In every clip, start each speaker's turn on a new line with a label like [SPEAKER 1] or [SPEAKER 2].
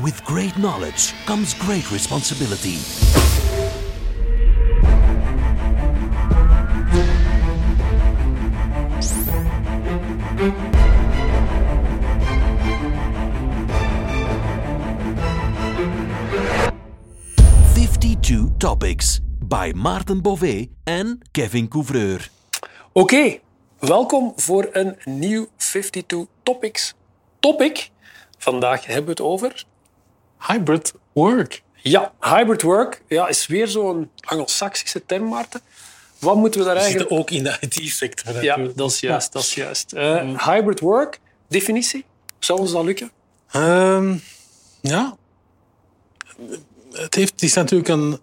[SPEAKER 1] With great knowledge comes great responsibility. Fifty-two topics by Maarten Bové en Kevin Couvreur.
[SPEAKER 2] Oké, welkom voor een nieuw 52 Topics topic. Vandaag hebben we het over...
[SPEAKER 3] Hybrid work.
[SPEAKER 2] Ja, hybrid work ja, is weer zo'n Anglo-Saxische term, Maarten. Wat moeten we daar
[SPEAKER 3] We
[SPEAKER 2] eigenlijk...
[SPEAKER 3] zitten ook in de IT-sector.
[SPEAKER 2] Ja, dat is juist. Dat is juist. Eh, hybrid work, definitie? Zou ons dat lukken?
[SPEAKER 3] Ehm, ja. Het, heeft, het is natuurlijk een,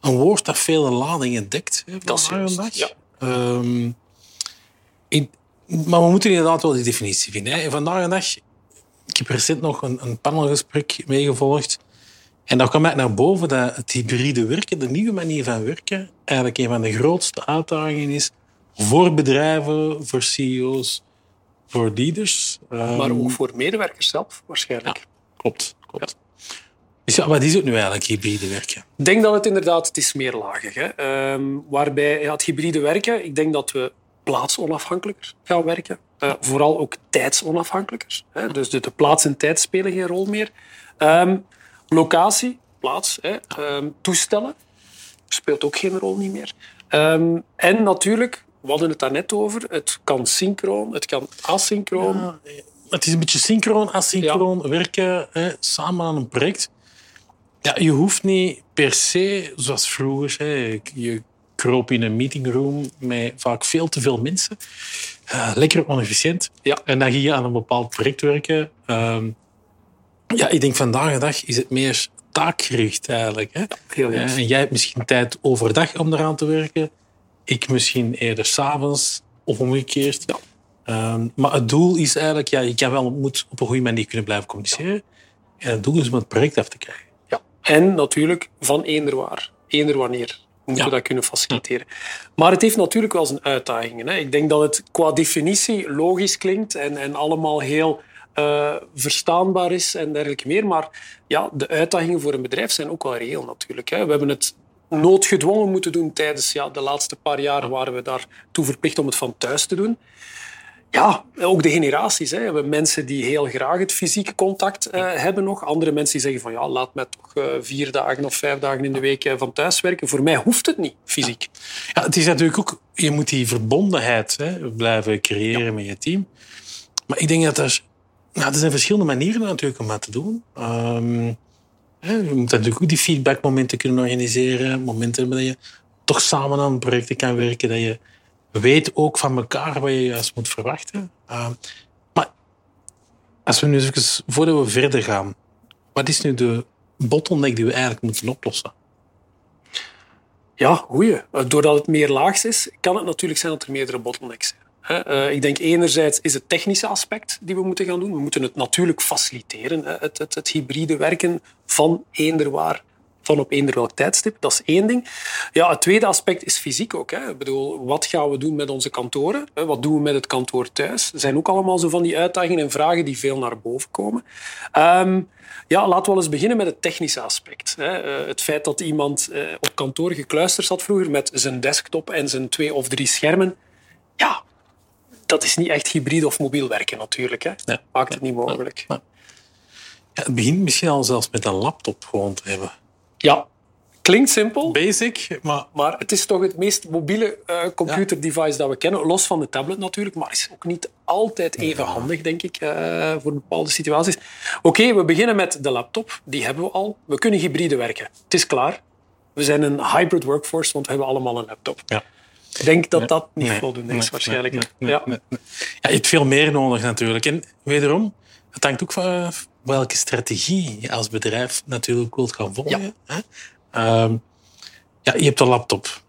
[SPEAKER 3] een woord dat vele ladingen dekt. Hè,
[SPEAKER 2] Dat is juist, ja.
[SPEAKER 3] Ehm, ik- maar we moeten inderdaad wel die definitie vinden. Hè. En vandaag de dag, ik heb recent nog een, een panelgesprek meegevolgd. En daar kwam uit naar boven dat het hybride werken, de nieuwe manier van werken, eigenlijk een van de grootste uitdagingen is voor bedrijven, voor CEO's, voor leaders. Ehm,
[SPEAKER 2] Maar ook voor medewerkers zelf, waarschijnlijk.
[SPEAKER 3] Klopt, klopt. Dus ja, wat is het nu eigenlijk, hybride werken?
[SPEAKER 2] Ik denk dat het inderdaad, het is meerlagig. Hè? Ehm, waarbij ja, het hybride werken, ik denk dat we plaatsonafhankelijker gaan werken. Eh, vooral ook tijdsonafhankelijker. Hè? Dus de, de plaats en tijd spelen geen rol meer. Ehm, locatie, plaats, hè? Ehm, toestellen speelt ook geen rol niet meer. Ehm, en natuurlijk, we hadden het daarnet over, het kan synchroon, het kan asynchroon.
[SPEAKER 3] Het is een beetje synchroon, asynchroon werken hè, samen aan een project. Ja, je hoeft niet per se, zoals vroeger, hè, je kroop in een meetingroom met vaak veel te veel mensen. Eh, lekker onefficiënt.
[SPEAKER 2] Ja.
[SPEAKER 3] En dan ging je aan een bepaald project werken. Ehm, ja, ik denk vandaag de dag is het meer taakgericht eigenlijk. Hè?
[SPEAKER 2] heel.
[SPEAKER 3] Eh, En jij hebt misschien tijd overdag om eraan te werken. Ik misschien eerder s'avonds of omgekeerd.
[SPEAKER 2] Ja.
[SPEAKER 3] Ehm, maar het doel is eigenlijk, ja, je kan wel, moet op een goede manier kunnen blijven communiceren. En het doel is om het project af te krijgen.
[SPEAKER 2] Ja. En natuurlijk van eender waar, eender wanneer moeten we
[SPEAKER 3] Ja.
[SPEAKER 2] dat kunnen faciliteren. Maar het heeft natuurlijk wel zijn uitdagingen. Hè. Ik denk dat het qua definitie logisch klinkt en, en allemaal heel eh, verstaanbaar is en dergelijke meer. Maar ja, de uitdagingen voor een bedrijf zijn ook wel reëel natuurlijk. Hè. We hebben het noodgedwongen moeten doen tijdens ja, de laatste paar jaar waren we daartoe verplicht om het van thuis te doen. Ja, ook de generaties. Hè. We hebben mensen die heel graag het fysieke contact eh, hebben nog. Andere mensen die zeggen van ja, laat mij toch eh, vier dagen of vijf dagen in de week eh, van thuis werken. Voor mij hoeft het niet, fysiek.
[SPEAKER 3] Ja, het is natuurlijk ook, je moet die verbondenheid hè, blijven creëren met je team. Maar ik denk dat er, nou, er zijn verschillende manieren natuurlijk om dat te doen. Ehm, hè, je moet natuurlijk ook die feedbackmomenten kunnen organiseren. Momenten dat je toch samen aan projecten kan werken. Dat je weet ook van elkaar wat je juist moet verwachten. Ehm, maar als we nu even, voordat we verder gaan, wat is nu de bottleneck die we eigenlijk moeten oplossen?
[SPEAKER 2] Ja, goeie. Eh, Doordat het meer laags is, kan het natuurlijk zijn dat er meerdere bottlenecks zijn. Eh, Ik denk enerzijds is het technische aspect die we moeten gaan doen. We moeten het natuurlijk faciliteren, het, het, het hybride werken van eender waar, van op eender welk tijdstip. Dat is één ding. Ja, het tweede aspect is fysiek ook. Hè. Ik bedoel, wat gaan we doen met onze kantoren? Wat doen we met het kantoor thuis? Er zijn ook allemaal zo van die uitdagingen en vragen die veel naar boven komen. Ehm, ja, laten we wel eens beginnen met het technische aspect. Hè. Eh, Het feit dat iemand eh, op kantoor gekluisterd zat vroeger met zijn desktop en zijn twee of drie schermen. Ja, dat is niet echt hybride of mobiel werken natuurlijk. Hè.
[SPEAKER 3] Ja.
[SPEAKER 2] Maakt het niet mogelijk.
[SPEAKER 3] Ja, het begint misschien al zelfs met een laptop gewoon te hebben.
[SPEAKER 2] Ja, klinkt simpel.
[SPEAKER 3] Basic, maar
[SPEAKER 2] Maar het is toch het meest mobiele eh computerdevice dat we kennen. Los van de tablet natuurlijk, maar is ook niet altijd even handig, denk ik, eh, voor bepaalde situaties. Oké, we beginnen met de laptop. Die hebben we al. We kunnen hybride werken. Het is klaar. We zijn een hybrid workforce, want we hebben allemaal een laptop.
[SPEAKER 3] ja.
[SPEAKER 2] Ik denk dat dat niet
[SPEAKER 3] Nee,
[SPEAKER 2] voldoende
[SPEAKER 3] nee,
[SPEAKER 2] is, waarschijnlijk.
[SPEAKER 3] nee.
[SPEAKER 2] Ja,
[SPEAKER 3] je hebt veel meer nodig natuurlijk. En wederom, het hangt ook van welke strategie je als bedrijf natuurlijk wilt gaan volgen. Hè? Ehm, ja, je hebt een laptop.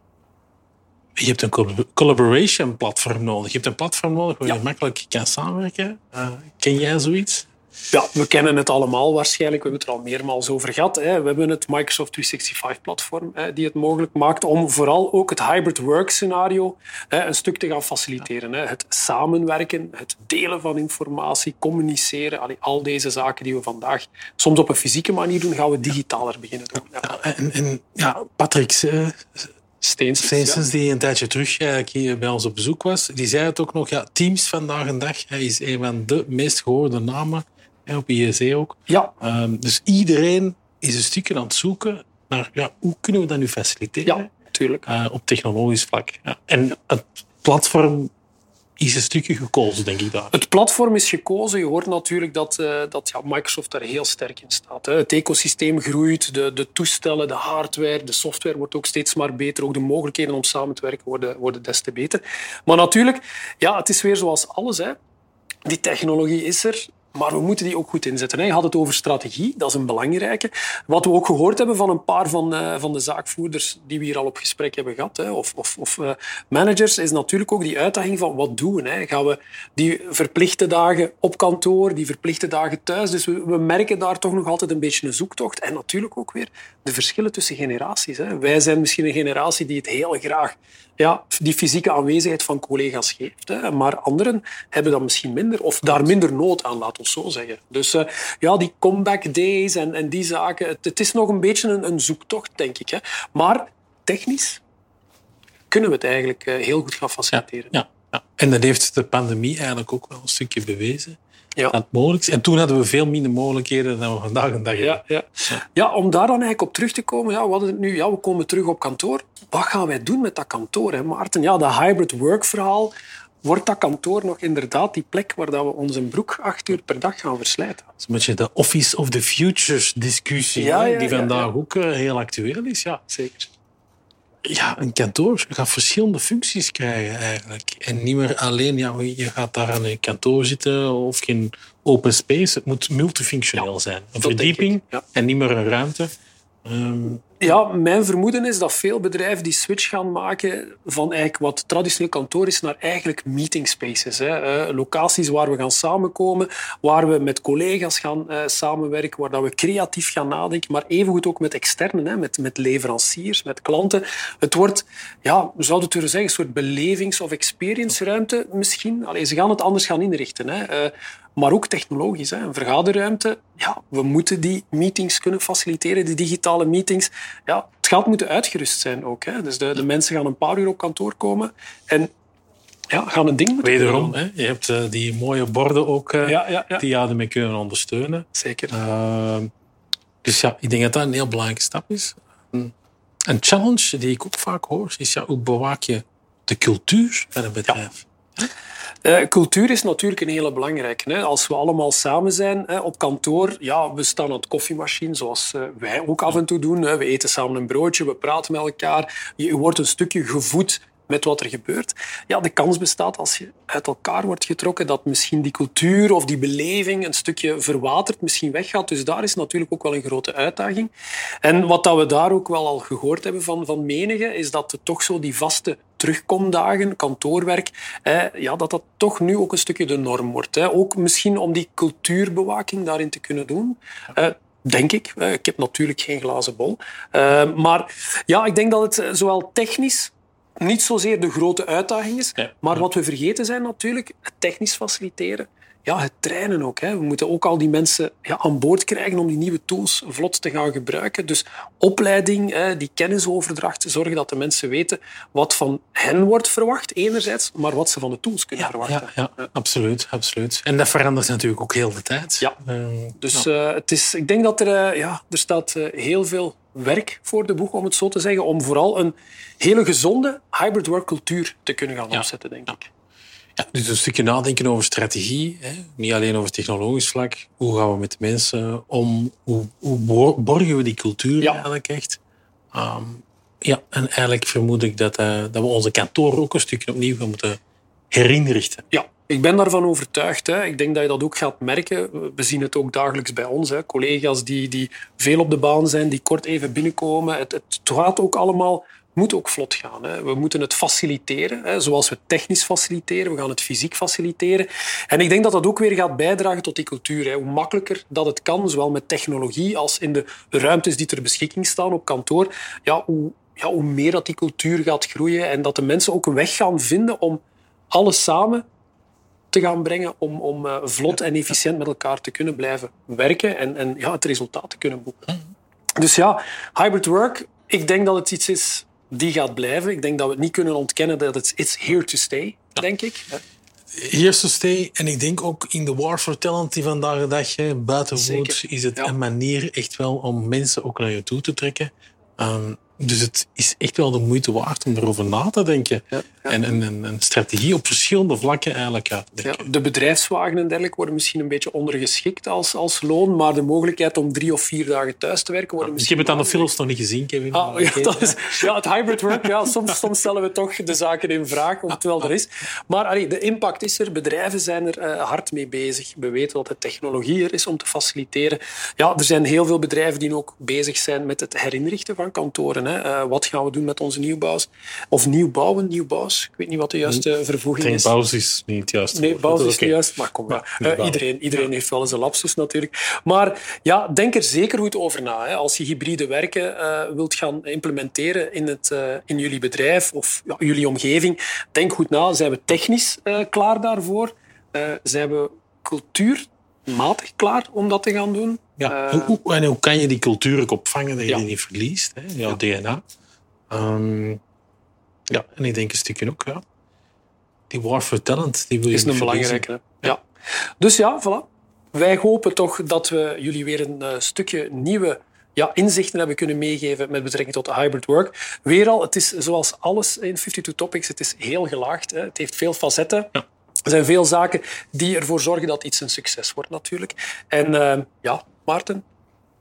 [SPEAKER 3] Je hebt een collab- collaboration platform nodig. Je hebt een platform nodig waar
[SPEAKER 2] Ja.
[SPEAKER 3] je makkelijk kan samenwerken. Eh, ken jij zoiets?
[SPEAKER 2] Ja, we kennen het allemaal waarschijnlijk. We hebben het er al meermaals over gehad. Hè. We hebben het Microsoft 365-platform die het mogelijk maakt om vooral ook het hybrid work-scenario een stuk te gaan faciliteren. Hè. Het samenwerken, het delen van informatie, communiceren, al deze zaken die we vandaag soms op een fysieke manier doen, gaan we digitaler beginnen doen.
[SPEAKER 3] Ja. en, en ja, Patrick Steensens, die een tijdje terug hier bij ons op bezoek was, die zei het ook nog. Ja, Teams vandaag een dag hij is een van de meest gehoorde namen op IEC ook.
[SPEAKER 2] Ja.
[SPEAKER 3] Um, dus iedereen is een stukje aan het zoeken naar ja, hoe kunnen we dat nu faciliteren?
[SPEAKER 2] Ja, natuurlijk.
[SPEAKER 3] Uh, op technologisch vlak. Ja. En het platform is een stukje gekozen, denk ik daar.
[SPEAKER 2] Het platform is gekozen. Je hoort natuurlijk dat, uh, dat ja, Microsoft daar heel sterk in staat. Hè. Het ecosysteem groeit, de, de toestellen, de hardware, de software wordt ook steeds maar beter. Ook de mogelijkheden om samen te werken worden, worden des te beter. Maar natuurlijk, ja, het is weer zoals alles. Hè. Die technologie is er. Maar we moeten die ook goed inzetten. Je had het over strategie, dat is een belangrijke. Wat we ook gehoord hebben van een paar van, uh, van de zaakvoerders die we hier al op gesprek hebben gehad, hè, of, of, of uh, managers, is natuurlijk ook die uitdaging van wat doen we? Hè? Gaan we die verplichte dagen op kantoor, die verplichte dagen thuis? Dus we, merken daar toch nog altijd een beetje een zoektocht. En natuurlijk ook weer de verschillen tussen generaties. Hè. Wij zijn misschien een generatie die het heel graag ja, die fysieke aanwezigheid van collega's geeft. Hè. Maar anderen hebben dat misschien minder, of daar minder nood aan, laat ons zo zeggen. Dus uh, ja, die comeback days en, en die zaken, het, het, is nog een beetje een, een zoektocht, denk ik. Hè. Maar technisch kunnen we het eigenlijk uh, heel goed gaan faciliteren.
[SPEAKER 3] Ja, ja, En dat heeft de pandemie eigenlijk ook wel een stukje bewezen. Ja. Dat mogelijk is. En toen hadden we veel minder mogelijkheden dan we vandaag een dag hebben.
[SPEAKER 2] Ja, ja. ja, om daar dan eigenlijk op terug te komen. Ja, wat het nu? Ja, we komen terug op kantoor. Wat gaan wij doen met dat kantoor, hè, Maarten? Ja, dat hybrid work verhaal. Wordt dat kantoor nog inderdaad die plek waar dat we onze broek acht uur per dag gaan verslijten?
[SPEAKER 3] Dat is een beetje de Office of the Futures discussie, ja, ja, die vandaag ook eh, heel actueel is. Ja,
[SPEAKER 2] zeker
[SPEAKER 3] ja, een kantoor gaat verschillende functies krijgen eigenlijk. En niet meer alleen, ja, je gaat daar aan een kantoor zitten of geen open space. Het moet multifunctioneel zijn. Een verdieping en niet meer een ruimte. Um,
[SPEAKER 2] ja, mijn vermoeden is dat veel bedrijven die switch gaan maken van eigenlijk wat traditioneel kantoor is naar eigenlijk meeting spaces. Hè. locaties waar we gaan samenkomen, waar we met collega's gaan uh, samenwerken, waar dat we creatief gaan nadenken, maar evengoed ook met externen, hè, met, met leveranciers, met klanten. Het wordt, ja, we zouden het zeggen, een soort belevings- of experience-ruimte misschien. Allee, ze gaan het anders gaan inrichten. Hè. Uh, maar ook technologisch. Hè. Een vergaderruimte, ja, we moeten die meetings kunnen faciliteren, die digitale meetings. Ja, het gaat moeten uitgerust zijn ook. Hè. Dus de, de mensen gaan een paar uur op kantoor komen en ja, gaan een ding moeten
[SPEAKER 3] Wederom, hè, je hebt uh, die mooie borden ook uh, ja, ja, ja. die je ermee kunnen ondersteunen.
[SPEAKER 2] Zeker.
[SPEAKER 3] Uh, dus ja, ik denk dat dat een heel belangrijke stap is. Een challenge die ik ook vaak hoor, is ja, hoe bewaak je de cultuur van een bedrijf?
[SPEAKER 2] Uh, cultuur is natuurlijk een hele belangrijke. Hè. Als we allemaal samen zijn hè, op kantoor, ja, we staan aan het koffiemachine, zoals uh, wij ook af en toe doen. Hè. We eten samen een broodje, we praten met elkaar. Je wordt een stukje gevoed met wat er gebeurt. Ja, de kans bestaat als je uit elkaar wordt getrokken dat misschien die cultuur of die beleving een stukje verwatert, misschien weggaat. Dus daar is natuurlijk ook wel een grote uitdaging. En wat dat we daar ook wel al gehoord hebben van, van menigen, is dat het toch zo die vaste terugkomdagen, kantoorwerk, ja, dat dat toch nu ook een stukje de norm wordt. Ook misschien om die cultuurbewaking daarin te kunnen doen. Denk ik. Ik heb natuurlijk geen glazen bol. Maar ja, ik denk dat het zowel technisch niet zozeer de grote uitdaging is, maar wat we vergeten zijn natuurlijk, het technisch faciliteren. Ja, het trainen ook. Hè. We moeten ook al die mensen ja, aan boord krijgen om die nieuwe tools vlot te gaan gebruiken. Dus opleiding, hè, die kennisoverdracht, zorgen dat de mensen weten wat van hen wordt verwacht, enerzijds, maar wat ze van de tools kunnen verwachten.
[SPEAKER 3] Ja, ja, absoluut, absoluut. En dat verandert natuurlijk ook heel de tijd.
[SPEAKER 2] Ja. Uh, dus uh, het is, ik denk dat er, uh, ja, er staat heel veel werk voor de boeg, om het zo te zeggen, om vooral een hele gezonde hybrid work cultuur te kunnen gaan opzetten, denk ik.
[SPEAKER 3] Ja, dus een stukje nadenken over strategie, hè? niet alleen over technologisch vlak. Hoe gaan we met de mensen om? Hoe, hoe borgen we die cultuur ja. eigenlijk echt? Um, ja, en eigenlijk vermoed ik dat, uh, dat we onze kantoor ook een stukje opnieuw gaan moeten herinrichten.
[SPEAKER 2] Ja, ik ben daarvan overtuigd. Hè. Ik denk dat je dat ook gaat merken. We zien het ook dagelijks bij ons. Hè. Collega's die, die veel op de baan zijn, die kort even binnenkomen. Het, het gaat ook allemaal moet ook vlot gaan. Hè. We moeten het faciliteren, hè, zoals we technisch faciliteren. We gaan het fysiek faciliteren. En ik denk dat dat ook weer gaat bijdragen tot die cultuur. Hè. Hoe makkelijker dat het kan, zowel met technologie als in de ruimtes die ter beschikking staan op kantoor, ja, hoe, ja, hoe meer dat die cultuur gaat groeien en dat de mensen ook een weg gaan vinden om alles samen te gaan brengen om, om uh, vlot en efficiënt met elkaar te kunnen blijven werken en, en ja, het resultaat te kunnen boeken. Dus ja, hybrid work, ik denk dat het iets is die gaat blijven. Ik denk dat we het niet kunnen ontkennen dat het it's here to stay, denk ik.
[SPEAKER 3] Here to stay. En ik denk ook in de war for talent die vandaag de dag buiten is het een manier echt wel om mensen ook naar je toe te trekken. Um, dus het is echt wel de moeite waard om erover na te denken. Ja, En, en, een strategie op verschillende vlakken eigenlijk uit te denken.
[SPEAKER 2] de bedrijfswagen en dergelijke worden misschien een beetje ondergeschikt als, als loon, maar de mogelijkheid om drie of vier dagen thuis te werken... Worden
[SPEAKER 3] ik heb het aan de films nog niet gezien, Kevin.
[SPEAKER 2] Ah, ja, dat is, ja, het hybrid work, ja, soms, soms stellen we toch de zaken in vraag, of het wel er is. Maar allee, de impact is er, bedrijven zijn er uh, hard mee bezig. We weten dat de technologie er is om te faciliteren. Ja, er zijn heel veel bedrijven die ook bezig zijn met het herinrichten van kantoren. Uh, wat gaan we doen met onze nieuwbouws? Of nieuwbouwen, nieuwbouws. Ik weet niet wat de juiste vervoeging is.
[SPEAKER 3] Bouws is niet juist.
[SPEAKER 2] Nee, bouws is niet juist. Maar kom maar. Uh, iedereen iedereen heeft wel eens een lapsus natuurlijk. Maar ja, denk er zeker goed over na. Hè. Als je hybride werken uh, wilt gaan implementeren in, het, in jullie bedrijf of ja, jullie omgeving, denk goed na. Zijn we technisch klaar daarvoor? zijn we cultuur matig klaar om dat te gaan doen.
[SPEAKER 3] Ja. Uh, hoe, en hoe kan je die cultuur ook opvangen dat je die niet verliest, hè? jouw ja. DNA? Um, ja, en ik denk een stukje ook, ja. Die war for talent, die wil je
[SPEAKER 2] is een belangrijke. Ja. Dus ja, voilà. Wij hopen toch dat we jullie weer een uh, stukje nieuwe ja, inzichten hebben kunnen meegeven met betrekking tot hybrid work. Weer al, het is zoals alles in 52 Topics, het is heel gelaagd. Hè. Het heeft veel facetten. Ja. Er zijn veel zaken die ervoor zorgen dat iets een succes wordt, natuurlijk. En uh, ja, Maarten,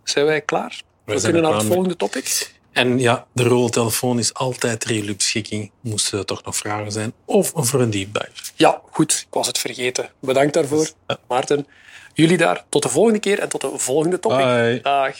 [SPEAKER 2] zijn wij klaar? We, We kunnen naar het volgende topic.
[SPEAKER 3] En ja, de roltelefoon is altijd jullie beschikking. Moesten er toch nog vragen zijn. Of voor een deep dive.
[SPEAKER 2] Ja, goed. Ik was het vergeten. Bedankt daarvoor, Maarten. Jullie daar. Tot de volgende keer en tot de volgende topic.
[SPEAKER 3] Bye.
[SPEAKER 2] Dag.